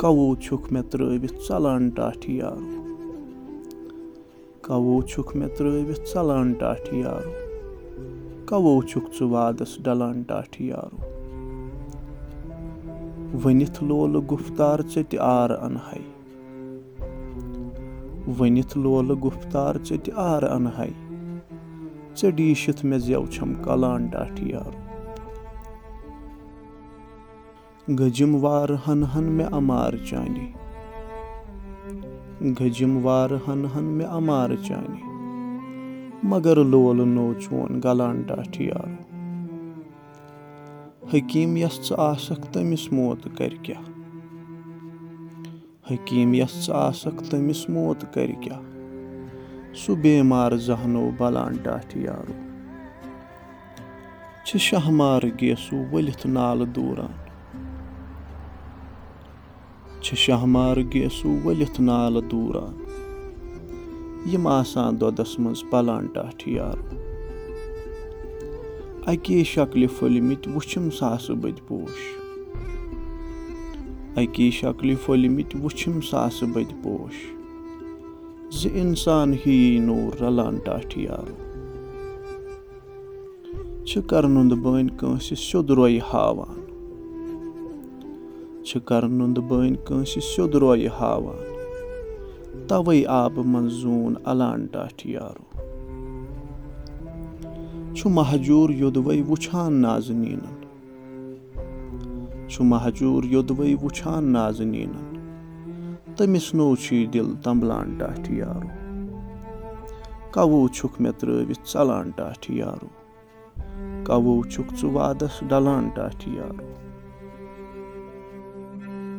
کَوو چھُکھ مےٚ ترٲوِتھ ژَلان ٹاٹھہِ یارو کَوو چھُکھ مےٚ ترٲوِتھ ژَلان ٹاٹھہِ یارو کَوو چھُکھ ژٕ وادَس ڈَلان ٹاٹھہِ یارو ؤنِتھ لولہٕ گُفتار ژےٚ تہِ آرٕ اَنہَے ؤنِتھ لولہٕ گُفتار ژےٚ تہِ آرٕ اَنہَے ژےٚ ڈیٖشِتھ مےٚ زٮ۪و چھَم کَلان ٹاٹھہِ یارو گٔجِم وارٕ ہَن مےٚ اَمارٕ چانہِ گٔجِم وارٕ ہَنہٕ ہَن مےٚ اَمارٕ چانہِ مگر لولہٕ نوٚو چون گَلان ٹاٹھہِ یارو۔ حکیٖم یَس ژٕ آسکھ تٔمِس موت کَرِ کیٛاہ حکیٖم یَس ژٕ آسکھ تٔمِس موت کَرِ کیٛاہ سُہ بیمار زہنو بَلان ٹاٹھہِ یارو۔ چھِ شاہمارٕ گیسوٗ ؤلِتھ نالہٕ دوٗران چھِ شاہمارٕ گیسوٗ ؤلِتھ نالہٕ دوٗران یِم آسان دۄدَس منٛز پَلان ٹاٹھہِ یارو اَکے شَکلہِ پھٔلمٕتۍ وٕچھِم ساسہٕ بٔدۍ پوش اَکے شَکلہِ پھٔلمٕتۍ وٕچھِم ساسہٕ بٔدۍ پوش زِ اِنسان ہِوی نوٗر رَلان ٹاٹھہِ یارو چھِ کَرنُنٛد بٔنۍ کٲنٛسہِ سیوٚد رویہِ ہاوان چھِ کَرنُنٛد بٔنۍ کٲنٛسہِ سیوٚد رویہِ ہاوان تَوَے آبہٕ منٛز زوٗن اَلان ٹاٹھہِ یارو چھُ مہجوٗر یوٚدوَے وٕچھان نازنیٖنَن چھُ مہجوٗر یوٚدوَے وٕچھان نازنیٖنَن تٔمِس نوٚو چھُے دِل تَمبلان ٹاٹھہِ یارو کَوو چھُکھ مےٚ ترٲوِتھ ژَلان ٹاٹھہِ یارو کَوو چھُکھ ژٕ وادَس ڈَلان ٹاٹھہِ یارو